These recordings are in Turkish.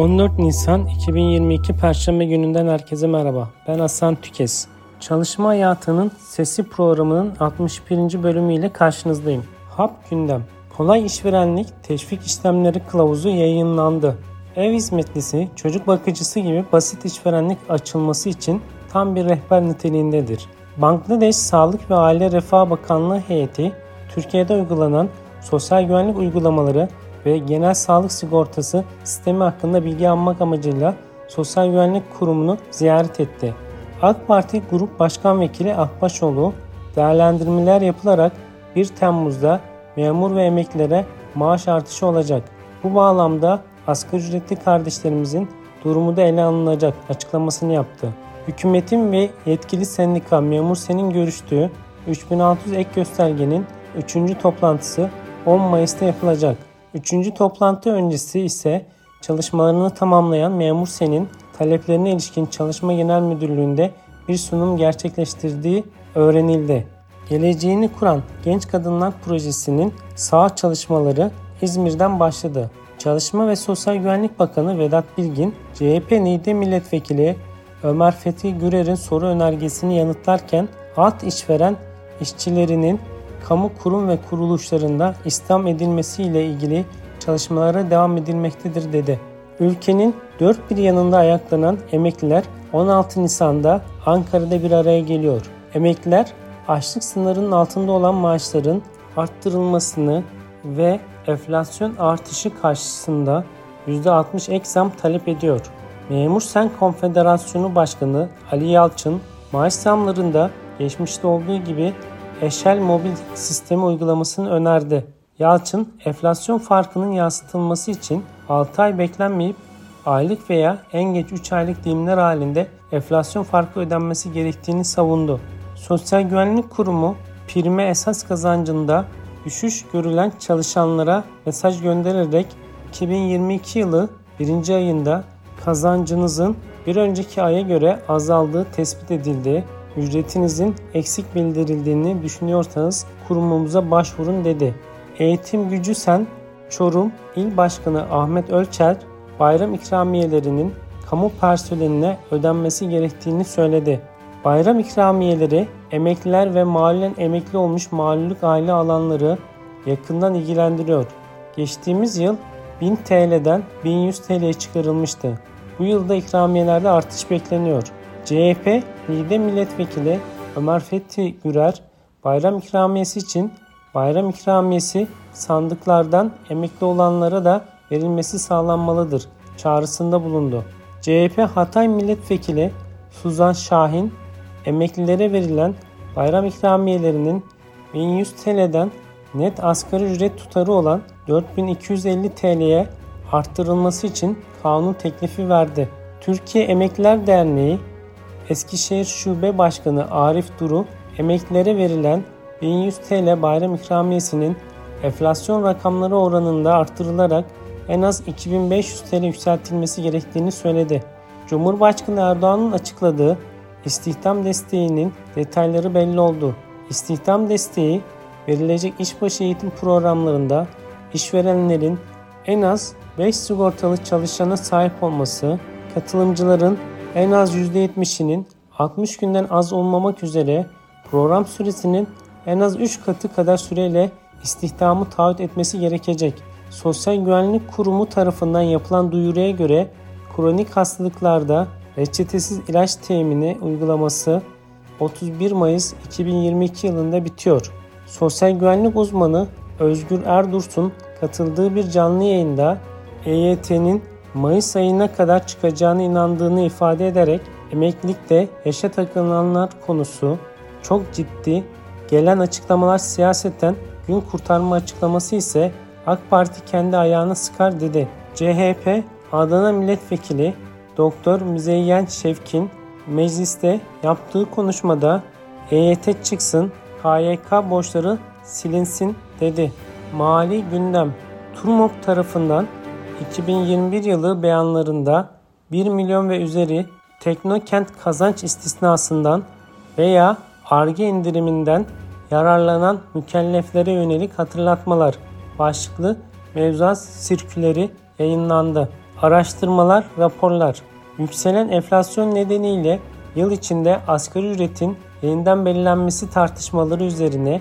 14 Nisan 2022 Perşembe gününden herkese merhaba. Ben Hasan Tükes. Çalışma Hayatının Sesi programının 61. bölümüyle karşınızdayım. Hap gündem. Kolay işverenlik teşvik işlemleri kılavuzu yayınlandı. Ev hizmetlisi, çocuk bakıcısı gibi basit işverenlik açılması için tam bir rehber niteliğindedir. Bangladeş Sağlık ve Aile Refah Bakanlığı heyeti, Türkiye'de uygulanan sosyal güvenlik uygulamaları ve genel sağlık sigortası sistemi hakkında bilgi almak amacıyla Sosyal Güvenlik Kurumu'nu ziyaret etti. AK Parti Grup Başkan Vekili Akbaşoğlu değerlendirmeler yapılarak 1 Temmuz'da memur ve emeklilere maaş artışı olacak. Bu bağlamda asgari ücretli kardeşlerimizin durumu da ele alınacak açıklamasını yaptı. Hükümetin ve yetkili sendika Memur Sen'in görüştüğü 3600 ek göstergenin 3. toplantısı 10 Mayıs'ta yapılacak. Üçüncü toplantı öncesi ise çalışmalarını tamamlayan Memur Sen'in taleplerine ilişkin Çalışma Genel Müdürlüğü'nde bir sunum gerçekleştirdiği öğrenildi. Geleceğini kuran Genç Kadınlar Projesi'nin sağ çalışmaları İzmir'den başladı. Çalışma ve Sosyal Güvenlik Bakanı Vedat Bilgin, CHP NİDE Milletvekili Ömer Fethi Gürer'in soru önergesini yanıtlarken alt işveren işçilerinin kamu kurum ve kuruluşlarında İslam edilmesi ile ilgili çalışmalara devam edilmektedir dedi. Ülkenin dört bir yanında ayaklanan emekliler 16 Nisan'da Ankara'da bir araya geliyor. Emekliler açlık sınırının altında olan maaşların arttırılmasını ve enflasyon artışı karşısında %60 ek zam talep ediyor. Memur Sen Konfederasyonu Başkanı Ali Yalçın maaş zamlarında geçmişte olduğu gibi Eşel mobil sistemi uygulamasını önerdi. Yalçın, enflasyon farkının yansıtılması için 6 ay beklenmeyip aylık veya en geç 3 aylık dilimler halinde enflasyon farkı ödenmesi gerektiğini savundu. Sosyal Güvenlik Kurumu prime esas kazancında düşüş görülen çalışanlara mesaj göndererek 2022 yılı 1. ayında kazancınızın bir önceki aya göre azaldığı tespit edildi ücretinizin eksik bildirildiğini düşünüyorsanız kurumumuza başvurun dedi. Eğitim Gücü Sen Çorum İl Başkanı Ahmet Ölçer bayram ikramiyelerinin kamu personeline ödenmesi gerektiğini söyledi. Bayram ikramiyeleri emekliler ve mahallen emekli olmuş malullük aile alanları yakından ilgilendiriyor. Geçtiğimiz yıl 1000 TL'den 1100 TL'ye çıkarılmıştı. Bu yılda ikramiyelerde artış bekleniyor. CHP Niğde Milletvekili Ömer Fethi Gürer bayram ikramiyesi için bayram ikramiyesi sandıklardan emekli olanlara da verilmesi sağlanmalıdır çağrısında bulundu. CHP Hatay Milletvekili Suzan Şahin emeklilere verilen bayram ikramiyelerinin 1100 TL'den net asgari ücret tutarı olan 4250 TL'ye arttırılması için kanun teklifi verdi. Türkiye Emekliler Derneği Eskişehir Şube Başkanı Arif Duru, emeklilere verilen 1100 TL bayram ikramiyesinin enflasyon rakamları oranında artırılarak en az 2500 TL yükseltilmesi gerektiğini söyledi. Cumhurbaşkanı Erdoğan'ın açıkladığı istihdam desteğinin detayları belli oldu. İstihdam desteği verilecek işbaşı eğitim programlarında işverenlerin en az 5 sigortalı çalışana sahip olması, katılımcıların en az %70'inin 60 günden az olmamak üzere program süresinin en az 3 katı kadar süreyle istihdamı taahhüt etmesi gerekecek. Sosyal Güvenlik Kurumu tarafından yapılan duyuruya göre kronik hastalıklarda reçetesiz ilaç temini uygulaması 31 Mayıs 2022 yılında bitiyor. Sosyal güvenlik uzmanı Özgür Erdursun katıldığı bir canlı yayında EYT'nin Mayıs ayına kadar çıkacağını inandığını ifade ederek emeklilikte yaşa takılanlar konusu çok ciddi, gelen açıklamalar siyaseten gün kurtarma açıklaması ise AK Parti kendi ayağını sıkar dedi. CHP Adana Milletvekili Doktor Müzeyyen Şevkin mecliste yaptığı konuşmada EYT çıksın, KYK borçları silinsin dedi. Mali gündem Turmop tarafından 2021 yılı beyanlarında 1 milyon ve üzeri Teknokent kazanç istisnasından veya arge indiriminden yararlanan mükelleflere yönelik hatırlatmalar başlıklı mevzuat sirküleri yayınlandı. Araştırmalar, raporlar. Yükselen enflasyon nedeniyle yıl içinde asgari ücretin yeniden belirlenmesi tartışmaları üzerine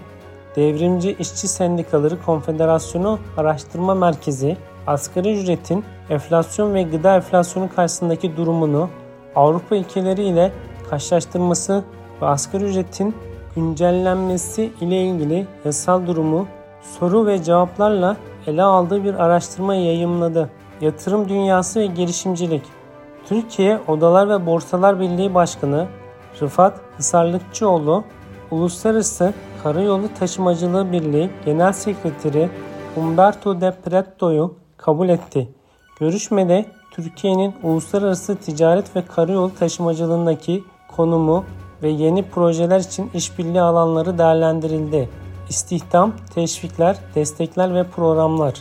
Devrimci İşçi Sendikaları Konfederasyonu Araştırma Merkezi asgari ücretin enflasyon ve gıda enflasyonu karşısındaki durumunu Avrupa ülkeleri ile karşılaştırması ve asgari ücretin güncellenmesi ile ilgili yasal durumu soru ve cevaplarla ele aldığı bir araştırma yayımladı. Yatırım Dünyası ve Girişimcilik Türkiye Odalar ve Borsalar Birliği Başkanı Rıfat Hisarlıkçıoğlu, Uluslararası Karayolu Taşımacılığı Birliği Genel Sekreteri Umberto De Pretto'yu kabul etti. Görüşmede Türkiye'nin uluslararası ticaret ve karayolu taşımacılığındaki konumu ve yeni projeler için işbirliği alanları değerlendirildi. İstihdam, teşvikler, destekler ve programlar.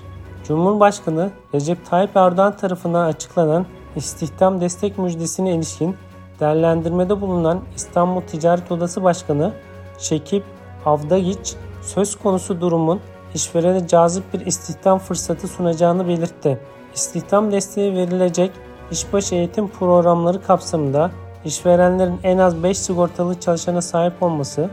Cumhurbaşkanı Recep Tayyip Erdoğan tarafından açıklanan istihdam destek müjdesine ilişkin değerlendirmede bulunan İstanbul Ticaret Odası Başkanı Şekip Avdagiç söz konusu durumun işverene cazip bir istihdam fırsatı sunacağını belirtti. İstihdam desteği verilecek işbaşı eğitim programları kapsamında işverenlerin en az 5 sigortalı çalışana sahip olması,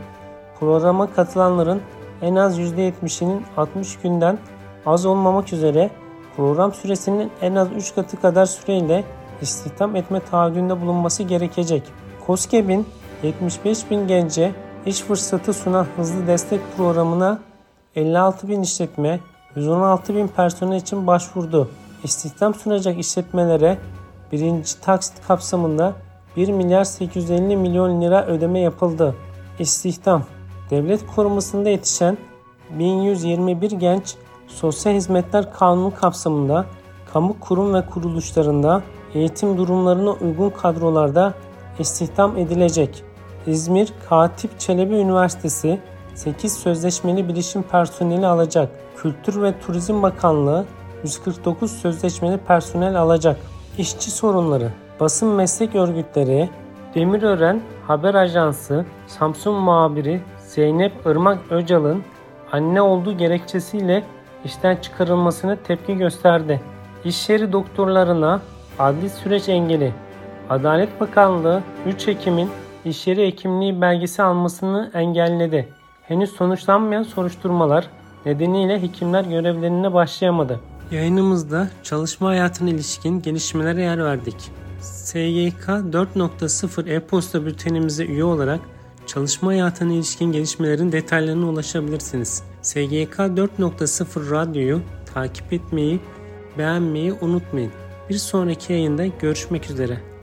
programa katılanların en az %70'inin 60 günden az olmamak üzere program süresinin en az 3 katı kadar süreyle istihdam etme taahhüdünde bulunması gerekecek. COSGAP'in 75 bin gence iş fırsatı sunan hızlı destek programına 56 bin işletme 116 bin personel için başvurdu. İstihdam sunacak işletmelere birinci taksit kapsamında 1 milyar 850 milyon lira ödeme yapıldı. İstihdam Devlet korumasında yetişen 1121 genç Sosyal Hizmetler Kanunu kapsamında kamu kurum ve kuruluşlarında eğitim durumlarına uygun kadrolarda istihdam edilecek. İzmir Katip Çelebi Üniversitesi 8 sözleşmeli bilişim personeli alacak. Kültür ve Turizm Bakanlığı 149 sözleşmeli personel alacak. İşçi sorunları, basın meslek örgütleri, Demirören Haber Ajansı, Samsun muhabiri Zeynep Irmak Öcal'ın anne olduğu gerekçesiyle işten çıkarılmasına tepki gösterdi. İş yeri doktorlarına adli süreç engeli. Adalet Bakanlığı 3 Ekim'in iş yeri hekimliği belgesi almasını engelledi. Henüz sonuçlanmayan soruşturmalar nedeniyle hekimler görevlerine başlayamadı. Yayınımızda çalışma hayatına ilişkin gelişmelere yer verdik. SGK 4.0 e-posta bültenimize üye olarak çalışma hayatına ilişkin gelişmelerin detaylarına ulaşabilirsiniz. SGK 4.0 radyoyu takip etmeyi, beğenmeyi unutmayın. Bir sonraki yayında görüşmek üzere.